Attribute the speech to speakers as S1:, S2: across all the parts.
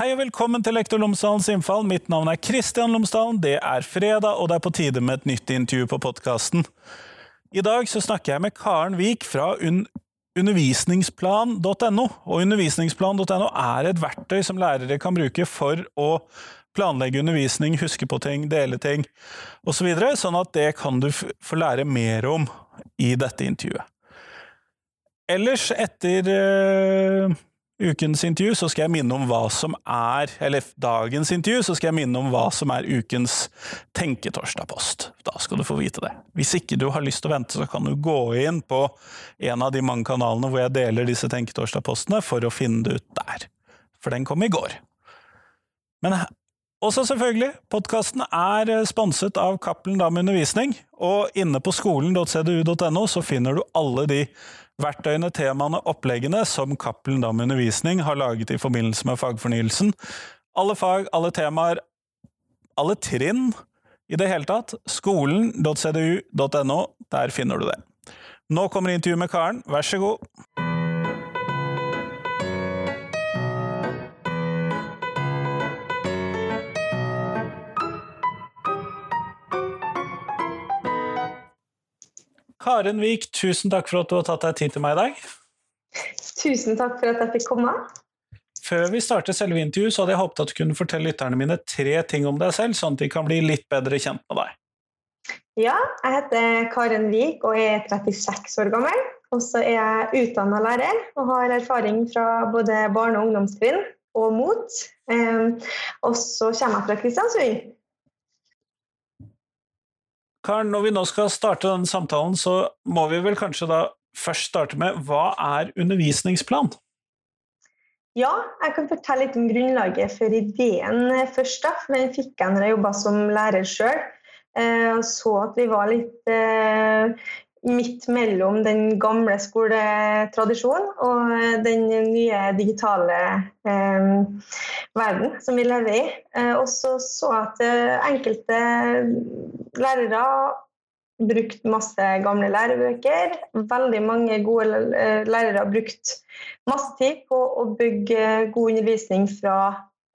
S1: Hei og velkommen til Lektor Lomsdalens innfall. Mitt navn er Kristian Lomsdalen. Det er fredag, og det er på tide med et nytt intervju på podkasten. I dag så snakker jeg med Karen Vik fra un undervisningsplan.no. Og undervisningsplan.no er et verktøy som lærere kan bruke for å planlegge undervisning, huske på ting, dele ting osv., så videre, sånn at det kan du få lære mer om i dette intervjuet. Ellers, etter uh, ukens intervju, så skal jeg minne om hva som er Eller dagens intervju, så skal jeg minne om hva som er ukens Tenketorsdag-post. Da skal du få vite det. Hvis ikke du har lyst til å vente, så kan du gå inn på en av de mange kanalene hvor jeg deler disse Tenketorsdag-postene, for å finne det ut der. For den kom i går. Men også selvfølgelig, podkasten er eh, sponset av Cappelen Dam Undervisning, og inne på skolen.cdu.no så finner du alle de verktøyene, temaene, oppleggene som Cappelen Dam Undervisning har laget i forbindelse med fagfornyelsen. Alle fag, alle temaer, alle trinn i det hele tatt. Skolen.cdu.no, der finner du det. Nå kommer intervjuet med Karen, vær så god. Karen Vik, tusen takk for at du har tatt deg tid til meg i dag.
S2: Tusen takk for at jeg fikk komme.
S1: Før vi starter selve intervjuet, så hadde jeg håpet at du kunne fortelle lytterne mine tre ting om deg selv, sånn at de kan bli litt bedre kjent med deg.
S2: Ja, jeg heter Karen Vik og er 36 år gammel. Og så er jeg utdanna lærer og har erfaring fra både barne- og ungdomstrinn og MOT. Ehm, og så kommer jeg fra Kristiansund.
S1: Karen, når vi nå skal starte denne samtalen, så må vi vel kanskje da først starte med hva er undervisningsplan?
S2: Ja, jeg kan fortelle litt om grunnlaget for ideen først. da, for Den fikk jeg når jeg jobba som lærer sjøl. Eh, så at vi var litt eh, midt mellom den gamle skoletradisjonen og den nye digitale eh, verden som vi lever i. Eh, og så så at eh, enkelte lærere brukte masse gamle lærebøker. Veldig mange gode eh, lærere har brukt masse tid på å bygge god undervisning fra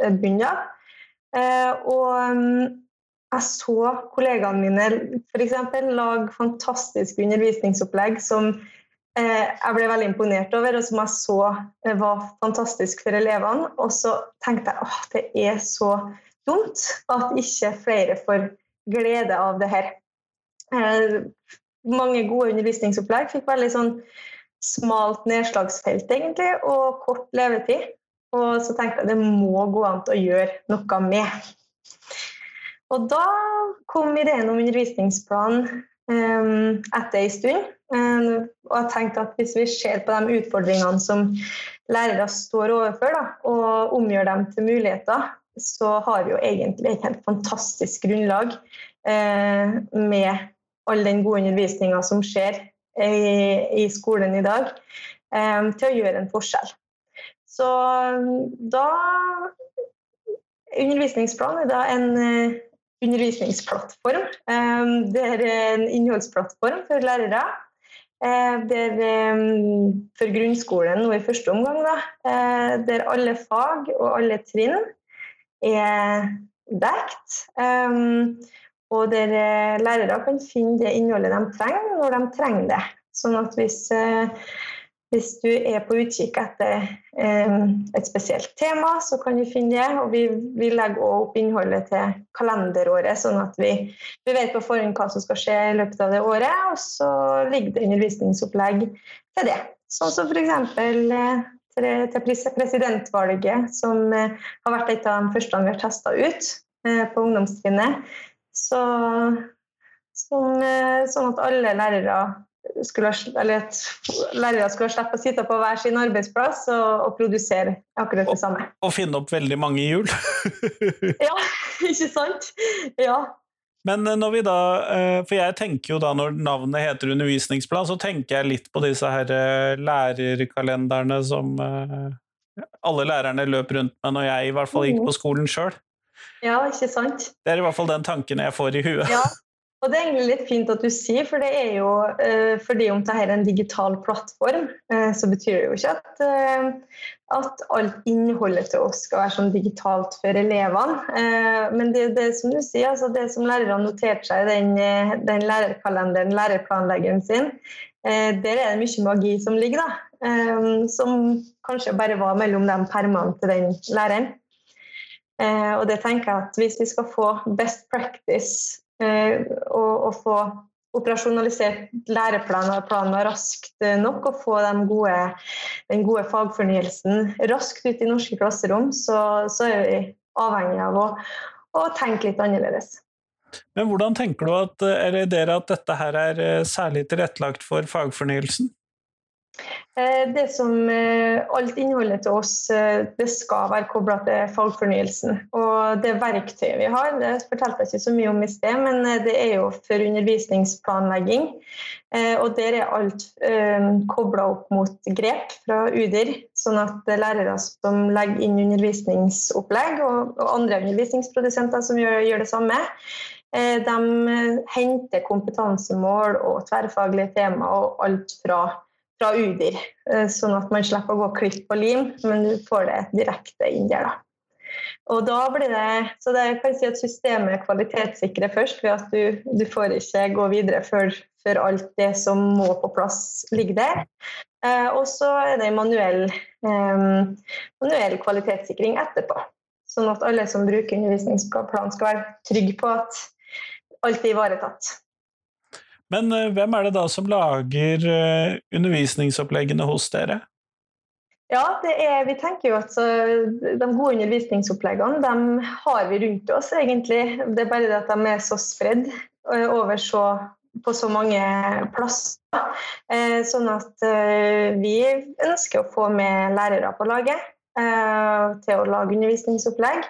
S2: bunnen av. Eh, mm, jeg så kollegaene mine f.eks. lage fantastiske undervisningsopplegg som eh, jeg ble veldig imponert over, og som jeg så eh, var fantastisk for elevene. Og så tenkte jeg at det er så dumt at ikke flere får glede av det her. Eh, mange gode undervisningsopplegg fikk veldig sånn smalt nedslagsfelt egentlig, og kort levetid. Og så tenkte jeg det må gå an å gjøre noe med. Og da kom ideen om undervisningsplan um, etter en stund. Um, og jeg tenkte at hvis vi ser på de utfordringene som lærere står overfor, da, og omgjør dem til muligheter, så har vi jo egentlig et helt fantastisk grunnlag uh, med all den gode undervisninga som skjer i, i, skolen i dag, um, til å gjøre en forskjell. Så da Undervisningsplan er da en undervisningsplattform. Ehm, det er en innholdsplattform for lærere. Ehm, det er ehm, for grunnskolen nå i første omgang, da, der alle fag og alle trinn er dekt. Og der eh, lærere kan finne det innholdet de trenger, når de trenger det. Sånn at hvis eh, hvis du er på utkikk etter eh, et spesielt tema, så kan du finne det. Og vi, vi legger også opp innholdet til kalenderåret, sånn at vi, vi vet på forhånd hva som skal skje i løpet av det året. Og så ligger det undervisningsopplegg til det. Sånn som f.eks. Eh, til, til presidentvalget, som eh, har vært et av de første vi har testa ut på ungdomstrinnet. Så, sånn, sånn at alle lærere skulle, eller at lærere skulle slippe å sitte på hver sin arbeidsplass og, og produsere akkurat det samme.
S1: Og, og finne opp veldig mange hjul.
S2: ja, ikke sant? Ja.
S1: Men eh, når vi da, eh, for jeg tenker jo da når navnet heter undervisningsplan, så tenker jeg litt på disse her eh, lærerkalenderne som alle lærerne løp rundt med når jeg i hvert fall gikk mm. på skolen sjøl.
S2: Ja, ikke sant?
S1: Det er i hvert fall den tanken jeg får i huet.
S2: Ja, Og det er egentlig litt fint at du sier, for det er jo eh, fordi om dette er en digital plattform, eh, så betyr det jo ikke at, eh, at alt innholdet til oss skal være sånn digitalt for elevene. Men det det som du sier, altså det som lærerne noterte seg i den, den lærerkalenderen, lærerplanleggeren sin, der er det mye magi som ligger, da. Som kanskje bare var mellom de permene til den læreren. Og det tenker jeg at hvis vi skal få best practice og, og få operasjonalisert læreplaner raskt eh, nok og få den gode, den gode fagfornyelsen raskt ut i norske klasserom, så, så er vi avhengig av å, å, tenke litt annerledes.
S1: Men hvordan tenker du at, dere at dette her er eh, særlig tilrettelagt for fagfornyelsen?
S2: Eh, det som eh, Alt innholdet til oss eh, det skal være kobla til fagfornyelsen. Og det verktøyet vi har, det fortalte jeg ikke så mye om i sted, men det er jo for undervisningsplanlegging. Og der er alt kobla opp mot grep fra UDIR, sånn at lærere som legger inn undervisningsopplegg, og andre undervisningsprodusenter som gjør, det samme, de henter kompetansemål og tverrfaglige temaer og alt fra fra UDIR, eh, sånn at man slipper å gå klipp og lim, men du får det direkte inn der. Og da blir det, så det kan si at Systemet kvalitetssikrer først, ved at du, du får ikke gå videre før, før, alt det som må på plass, ligger der. Eh, og så er det manuell, eh, manuell kvalitetssikring etterpå. Sånn at alle som bruker undervisningsplan skal være trygge på at alt er ivaretatt.
S1: Men eh, hvem er det da som lager eh, undervisningsoppleggene hos dere?
S2: Ja, er, vi tenker jo at De gode undervisningsoppleggene de har vi rundt oss, egentlig. Det er bare det at de er så spredd eh, over så, på så mange plasser. Sånn at vi ønsker å få med lærere på laget til å lage undervisningsopplegg.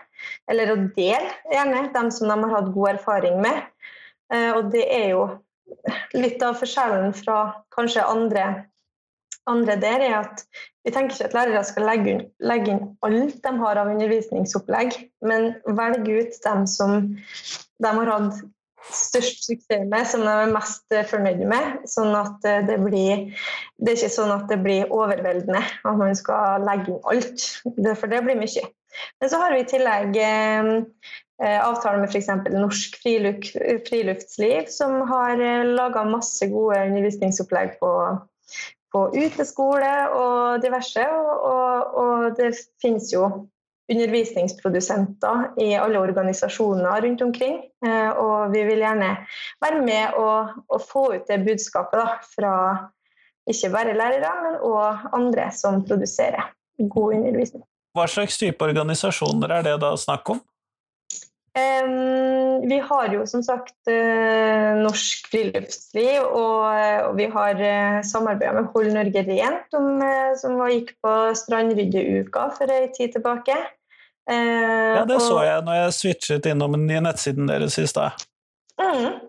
S2: Eller å dele, gjerne, dem som de har hatt god erfaring med. Og det er jo litt av forskjellen fra kanskje andre, andre der, er at vi tenker ikke at lærere skal legge legge inn, alt de har av undervisningsopplegg, men velge ut dem som de har hatt størst suksess med, som de er mest fornøyd med. Sånn at det blir Det er ikke sånn at det blir overveldende at man skal legge inn alt, for det blir mye. Men så har vi i tillegg eh, Eh, avtale med f.eks. Norsk Friluftsliv, som har eh, laga masse gode undervisningsopplegg på, på uteskole og diverse. Og, og, og det finnes jo undervisningsprodusenter i alle organisasjoner rundt omkring. Eh, og vi vil gjerne være med og, og få ut det budskapet da, fra ikke bare lærere, men òg andre som produserer god undervisning.
S1: Hva slags type organisasjoner er det da snakk om?
S2: Vi har jo som sagt eh, Norsk Friluftsliv, og, vi har uh, samarbeida med Hold Norge Rent, som, gikk på strandryddeuka for ei tid tilbake.
S1: ja, det så jeg når jeg switchet innom nettsiden deres i stad.
S2: Mm.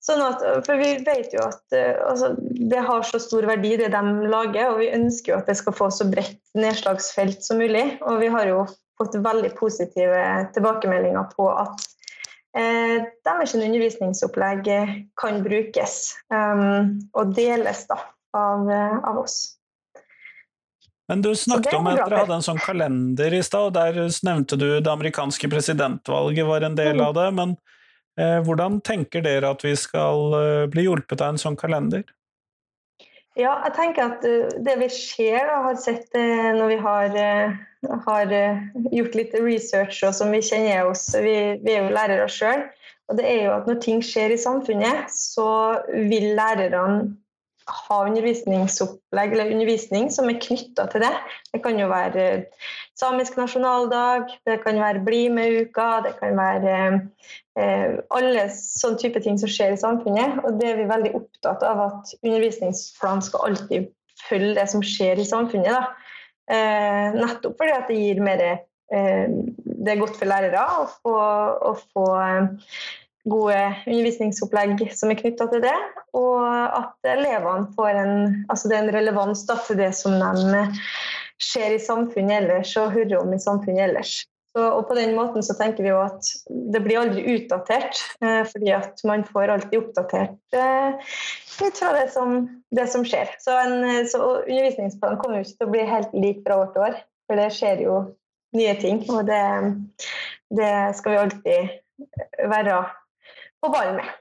S2: Sånn at, for vi vet jo at altså, det har så stor verdi, det de lager, og vi ønsker jo at det skal få så bredt nedslagsfelt som mulig. Og vi har jo fått veldig positive tilbakemeldinger på at eh, deres undervisningsopplegg kan brukes um, og deles da, av, av, oss.
S1: Men du snakket om at dere hadde en sånn kalender i stad, og der nevnte du det amerikanske presidentvalget var en del mm. av det. Men eh, hvordan tenker dere at vi skal eh, bli hjulpet av en sånn kalender?
S2: Ja, jeg tenker at uh, det vi ser og har sett uh, når vi har, uh, har gjort litt research og som vi kjenner oss Vi, vi er jo lærere sjøl. Og det er jo at når ting skjer i samfunnet, så vil lærerne ha undervisningsopplegg eller undervisning som er knytta til det. Det kan jo være samisk nasjonaldag, det kan være Bli med-uka, det kan være eh, alle sånne type ting som skjer i samfunnet. Og det er vi veldig opptatt av at undervisningsplanen skal alltid følge det som skjer i samfunnet. Da. Eh, nettopp fordi det gir mer eh, Det er godt for lærere å få, å få eh, gode undervisningsopplegg som er knytta til det, og at elevene får en, altså en relevans til det som de ser i samfunnet ellers og hører om i samfunnet ellers. Så, og på den måten så tenker vi jo at det blir aldri utdatert, eh, fordi at man får alltid oppdatert eh, ut fra det som, det som skjer. Så, en, så undervisningsplanen kommer jo ikke til å bli helt lik fra år til år, for det skjer jo nye ting. Og det, det skal vi alltid være på ballen med.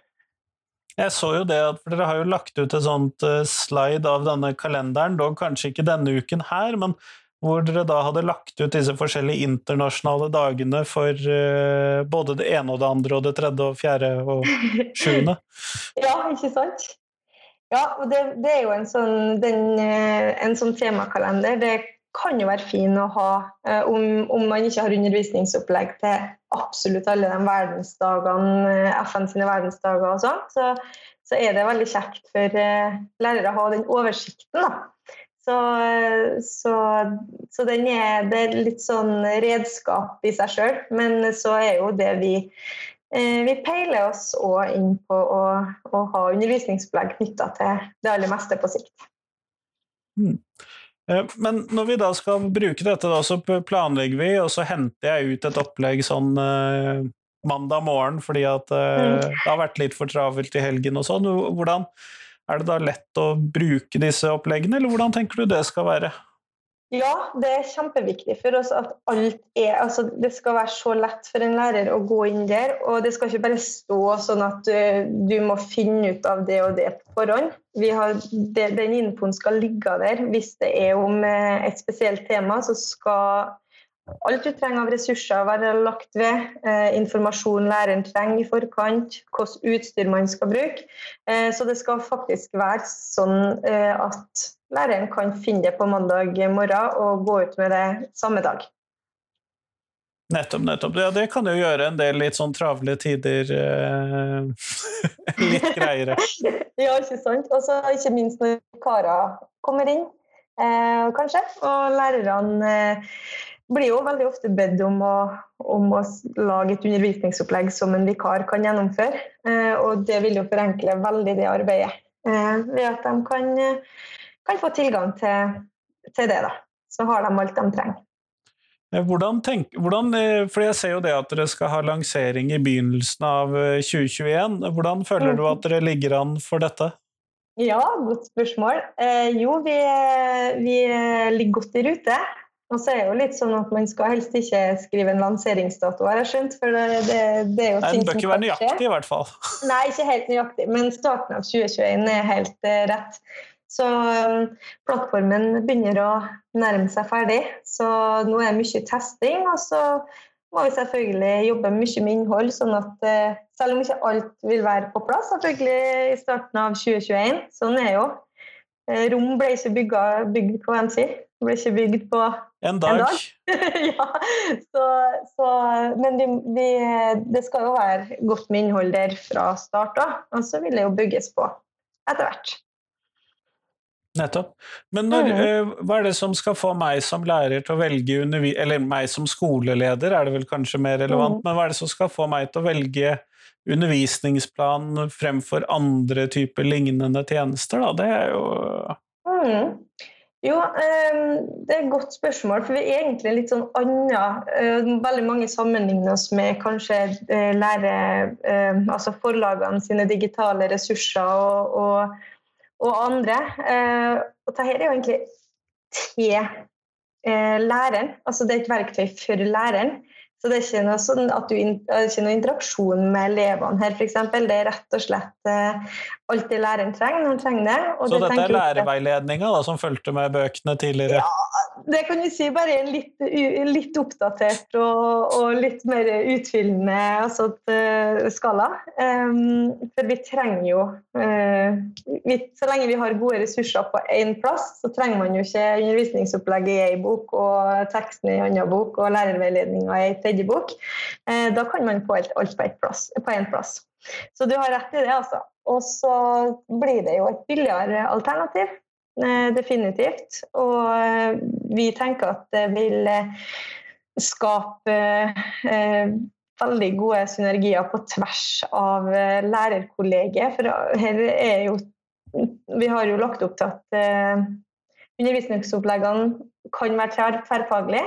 S1: Jeg så jo det, for Dere har jo lagt ut et sånt uh, slide av denne kalenderen, dog kanskje ikke denne uken her, men hvor dere da hadde lagt ut disse forskjellige internasjonale dagene for uh, både det ene og det andre og det tredje og fjerde og sjuende.
S2: ja, ikke sant? Ja, og det, det er jo en sånn, den, eh, en sånn temakalender. Det kan jo være fin å ha uh, om, om, man ikke har undervisningsopplegg til absolutt alle de verdensdagene, FN sine verdensdager og sånn. Så, så, er det veldig kjekt for lærere å ha den oversikten. da så, så, så den er, det er litt sånn redskap i seg sjøl, men så er jo det vi eh, vi peiler oss òg inn på å, å ha undervisningsopplegg knytta til det aller meste på sikt.
S1: Mm. Men når vi da skal bruke dette, da, så planlegger vi, og så henter jeg ut et opplegg sånn eh, mandag morgen fordi at eh, mm. det har vært litt for travelt i helgen og sånn. Hvordan, er det da lett å bruke disse oppleggene, eller hvordan tenker du det skal være?
S2: Ja, det er kjempeviktig for oss at alt er altså Det skal være så lett for en lærer å gå inn der. Og det skal ikke bare stå sånn at du, du må finne ut av det og det på forhånd. Har, det, den infoen skal ligge der. Hvis det er om eh, et spesielt tema, så skal Alt du trenger av ressurser være lagt ved. Eh, informasjon læreren trenger i forkant. Hvilket utstyr man skal bruke. Eh, så det skal faktisk være sånn eh, at læreren kan finne det på mandag morgen og gå ut med det samme dag.
S1: Nettopp, nettopp. Ja, det kan jo gjøre en del litt sånn travle tider eh, litt greiere.
S2: ja, ikke sant. Og så ikke minst når karer kommer inn, eh, kanskje. Og lærerne eh, blir jo veldig ofte bedt om å, om å, lage et undervisningsopplegg som en vikar kan gjennomføre. Eh, og det vil jo forenkle veldig det arbeidet, eh, ved at de kan, kan få tilgang til, til, det. da. Så har de alt de trenger.
S1: Eh, hvordan tenk, hvordan, for Jeg ser jo det at dere skal ha lansering i begynnelsen av 2021. Hvordan føler du at dere ligger an for dette?
S2: Ja, godt spørsmål. Eh, jo, vi, vi ligger godt i rute. Og så er det jo litt sånn at Man skal helst ikke skrive en lanseringsdato, har jeg skjønt. for det, det, det er jo
S1: Nei, Den bør ikke være nøyaktig, i hvert fall.
S2: Nei, ikke helt nøyaktig, men starten av 2021 er helt uh, rett. Så um, plattformen begynner å nærme seg ferdig, så nå er det mye testing. Og så må vi selvfølgelig jobbe mye med innhold, sånn at uh, selv om ikke alt vil være på plass selvfølgelig i starten av 2021, sånn er jo. Uh, rom ble ikke bygd på MC, ble ikke bygd på
S1: en dag. En dag.
S2: ja, så, så, men vi, vi, det skal jo være godt med innhold der fra start av, og så vil det jo bygges på etter hvert.
S1: Nettopp. Men når, mm. uh, hva er det som skal få meg som lærer til å velge Eller meg som skoleleder, er det vel kanskje mer relevant, mm. men hva er det som skal få meg til å velge undervisningsplan fremfor andre typer lignende tjenester, da? Det er jo
S2: mm. Jo, ehm, det er et godt spørsmål. For vi er egentlig litt sånn annet. Eh, veldig mange sammenligner oss med kanskje eh, lære eh, Altså forlagene sine digitale ressurser og, og, og andre. Og dette er jo egentlig til læreren. Altså det er et verktøy for læreren. Så det er ikke noe, sånn du, ikke noe interaksjon med elevene her, f.eks. Det er rett og slett uh, alt det læreren trenger når han trenger det.
S1: så det dette er lærerveiledninga som fulgte med bøkene tidligere?
S2: Ja, det kan vi si bare er litt, litt oppdatert og, og, litt mer utfyllende altså, skala. Um, for vi trenger jo uh, vi, Så lenge vi har gode ressurser på én plass, så trenger man jo ikke undervisningsopplegget i én bok og teksten i en annen bok og lærerveiledninga i en tredje bok. Uh, da kan man få alt, alt på én plass, plass. Så du har rett i det, altså. Og så blir det jo et billigere alternativ. Eh, definitivt. Og eh, vi tenker at det vil skape veldig gode synergier på tvers av lærerkollegiet. For her er jo Vi har jo lagt opp til at undervisningsoppleggene kan være tverrfaglige.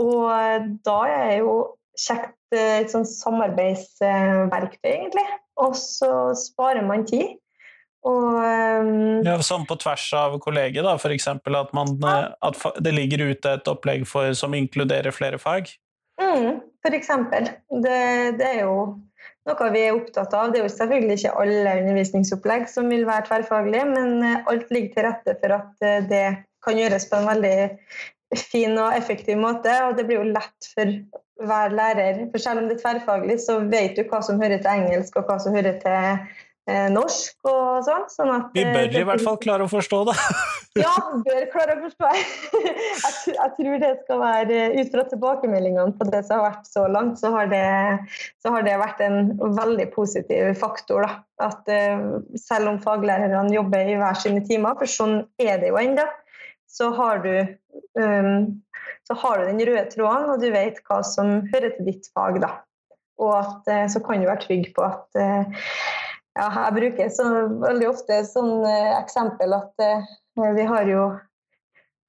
S2: Og da er jo kjekt et sånt samarbeidsverktøy, egentlig. Og så sparer man tid. Og, um,
S1: ja, sånn på tvers av kolleger, da, f.eks. At, man, at det ligger ute et opplegg for, som inkluderer flere fag?
S2: Mm, f.eks. Det, det er jo noe vi er opptatt av. Det er jo selvfølgelig ikke alle undervisningsopplegg som vil være tverrfaglige, men alt ligger til rette for at det kan gjøres på en veldig fin og effektiv måte. Og det blir jo lett for hver lærer. For selv om det er tverrfaglig, så vet du hva som hører til engelsk, og hva som hører til Eh, norsk og sånn. sånn at,
S1: Vi bør i hvert fall klare å forstå det.
S2: ja, bør klare å forstå. jeg, jeg, tror det skal være Ut fra tilbakemeldingene på det som har vært så langt, så har det, så har det vært en veldig positiv faktor. Da. At selv om faglærerne jobber i hver sine timer, for sånn er det jo ennå, så har du um, så har du den røde tråden, og du vet hva som hører til ditt fag. da. Og at, så kan du være trygg på at ja, jeg bruker så, veldig ofte sånn eh, eksempel at eh, vi har jo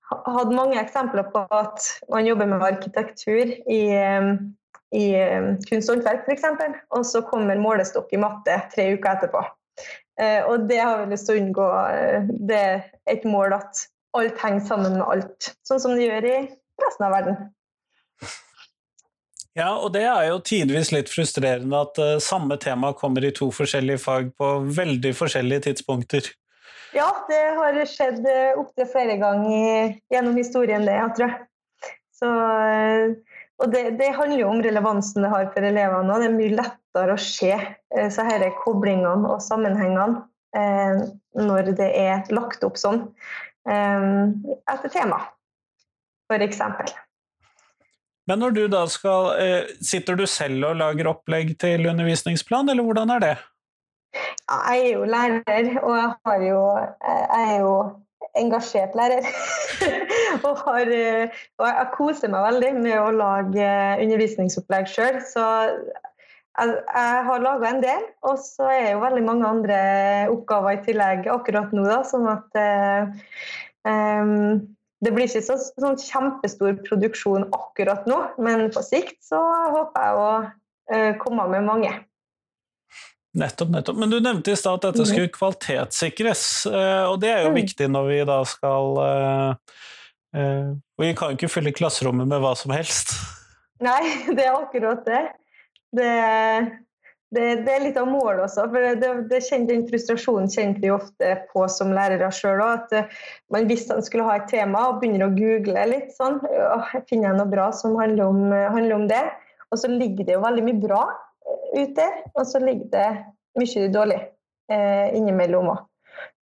S2: hatt mange eksempler på at man jobber med arkitektur i, eh, i eh, kunst og håndverk f.eks., og så kommer målestokk i matte tre uker etterpå. Og det har vi lyst til å unngå. Det er et mål at alt henger sammen med alt, sånn som det gjør i resten av verden.
S1: Ja, og det er jo tidvis litt frustrerende at uh, samme tema kommer i to forskjellige fag på veldig forskjellige tidspunkter.
S2: Ja, det har skjedd uh, opptil flere ganger gjennom historien, det, jeg tror jeg. Så, uh, og det, det, handler jo om relevansen det har for elevene. og Det er mye lettere å se så disse koblingene og sammenhengene når det er lagt opp sånn etter tema, f.eks.
S1: Men når du da skal eh, Sitter du selv og lager opplegg til undervisningsplan, eller hvordan er det?
S2: Jeg er jo lærer, og jeg, jo, jeg er jo engasjert lærer. og, har, og, jeg koser meg veldig med å lage undervisningsopplegg sjøl. Så jeg, jeg har laga en del, og så er jo veldig mange andre oppgaver i tillegg akkurat nå. Da, sånn at um, det blir ikke så, sånn kjempestor produksjon akkurat nå, men på sikt så håper jeg å uh, komme med mange.
S1: Nettopp, nettopp. Men du nevnte i stad at dette mhm. skulle kvalitetssikres, uh, og det er jo mm. viktig når vi da skal uh, Vi kan jo ikke fylle klasserommet med hva som helst.
S2: Nei, det er akkurat det. Det det, det, er litt av målet også. for det, det Den frustrasjonen kjente vi ofte på som lærere sjøl òg. Eh, man visste man skulle ha et tema og begynner å google litt sånn. Finner jeg noe bra som handler om, handler om, det? Og så ligger det jo veldig mye bra eh, ute, og så ligger det mye dårlig eh, innimellom òg.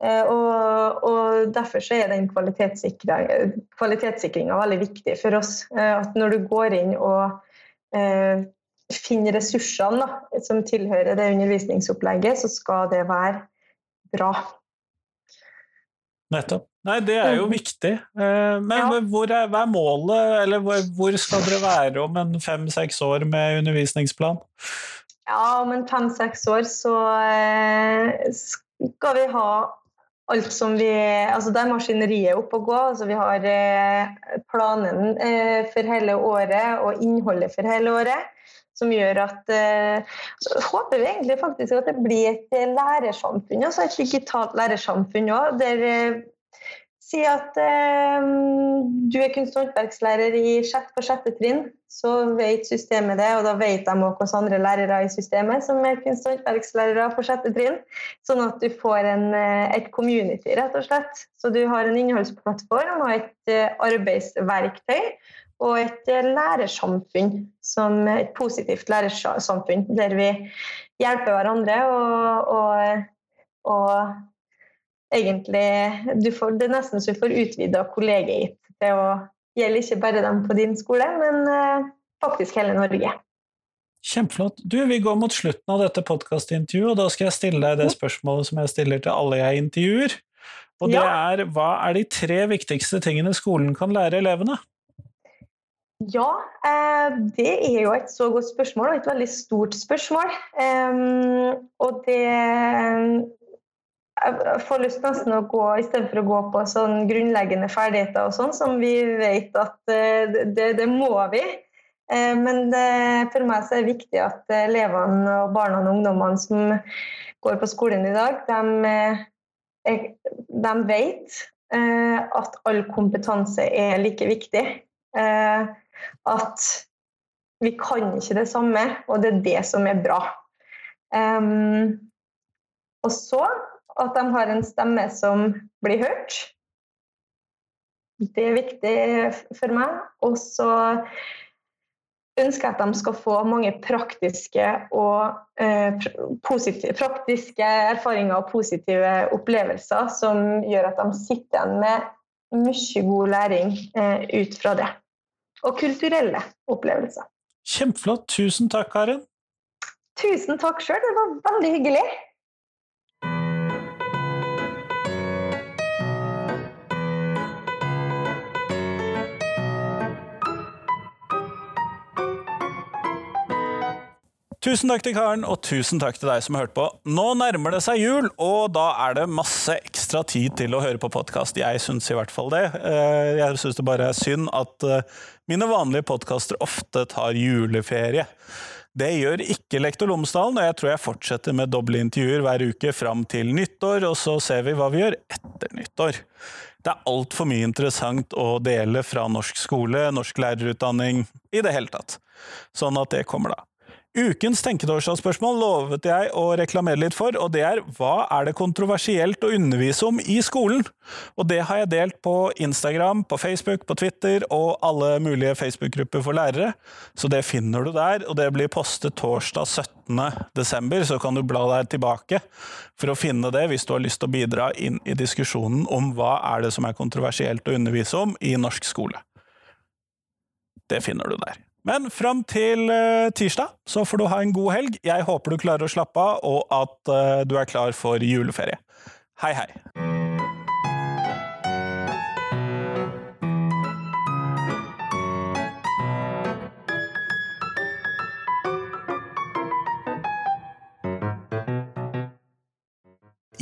S2: Eh, og, og, Derfor så er den kvalitetssikringa veldig viktig for oss. Eh, at når du går inn og eh, finne ressursene da, som tilhører det undervisningsopplegget, så skal det være bra.
S1: Nettopp. Nei, det er jo mm. viktig. Eh, men ja. hvor er, hva er målet, eller hvor skal dere være om en fem-seks år med undervisningsplan?
S2: Ja, om en fem-seks år så eh, skal vi ha alt som vi Altså det er maskineriet oppe å gå. Altså vi har eh, planen for hele året og innholdet for hele året som gjør at eh, så håper vi egentlig faktisk at det blir et eh, lærersamfunn, altså et digitalt lærersamfunn òg. Der eh, Si at eh, du er kunst- og håndverkslærer i sjette på sjette trinn, så vet systemet det, og da vet de også hvilke andre lærere i systemet som er kunst- og håndverkslærere på sjette trinn. Sånn at du får en, et community, rett og slett. Så du har en innholdsplattform og et arbeidsverktøy og et eh, lærersamfunn, som et positivt lærersamfunn, der vi hjelper hverandre og, og, og egentlig får, Det er nesten så du får utvida kollegiet til å gjelde ikke bare dem på din skole, men uh, faktisk hele Norge.
S1: Kjempeflott. Du, Vi går mot slutten av dette podkastintervjuet, og da skal jeg stille deg det spørsmålet som jeg stiller til alle jeg intervjuer. Og det ja. er hva er de tre viktigste tingene skolen kan lære elevene?
S2: Ja, eh, det er jo et så godt spørsmål, og et veldig stort spørsmål. Og det jeg får lyst nesten å gå istedenfor å gå på sånn grunnleggende ferdigheter og sånn, som vi vet at det, det må vi. Men det, for meg så er det viktig at elevene og barna og ungdommene som går på skolen i dag, de, de vet at all kompetanse er like viktig. At vi kan ikke det samme, og det er det som er bra. Um, og så at de har en stemme som blir hørt. Det er viktig for meg. Og så ønsker jeg at de skal få mange praktiske, og, eh, positive, praktiske erfaringer og positive opplevelser som gjør at de sitter igjen med mye god læring eh, ut fra det. Og kulturelle opplevelser.
S1: Kjempeflott. Tusen takk, Karin.
S2: Tusen takk sjøl, det var veldig hyggelig.
S1: Tusen takk til Karen, og tusen takk til deg som har hørt på. Nå nærmer det seg jul, og da er det masse ekstra tid til å høre på podkast. Jeg syns i hvert fall det. Eh, jeg syns det bare er synd at eh, mine vanlige podkaster ofte tar juleferie. Det gjør ikke Lektor Lomsdalen, og jeg tror jeg fortsetter med doble intervjuer hver uke fram til nyttår, og så ser vi hva vi gjør etter nyttår. Det er altfor mye interessant å dele fra norsk skole, norsk lærerutdanning, i det hele tatt. Sånn at det kommer da. Ukens tenketorsdagsspørsmål lovet jeg å reklamere litt for, og det er hva er det kontroversielt å undervise om i skolen? Og det har jeg delt på Instagram, på Facebook, på Twitter og alle mulige Facebook-grupper for lærere, så det finner du der, og det blir postet torsdag 17. desember, så kan du bla deg tilbake for å finne det hvis du har lyst til å bidra inn i diskusjonen om hva er det som er kontroversielt å undervise om i norsk skole. Det finner du der. Men fram til uh, tirsdag så får du ha en god helg. Jeg håper du klarer å slappe av, og at uh, du er klar for juleferie. Hei, hei!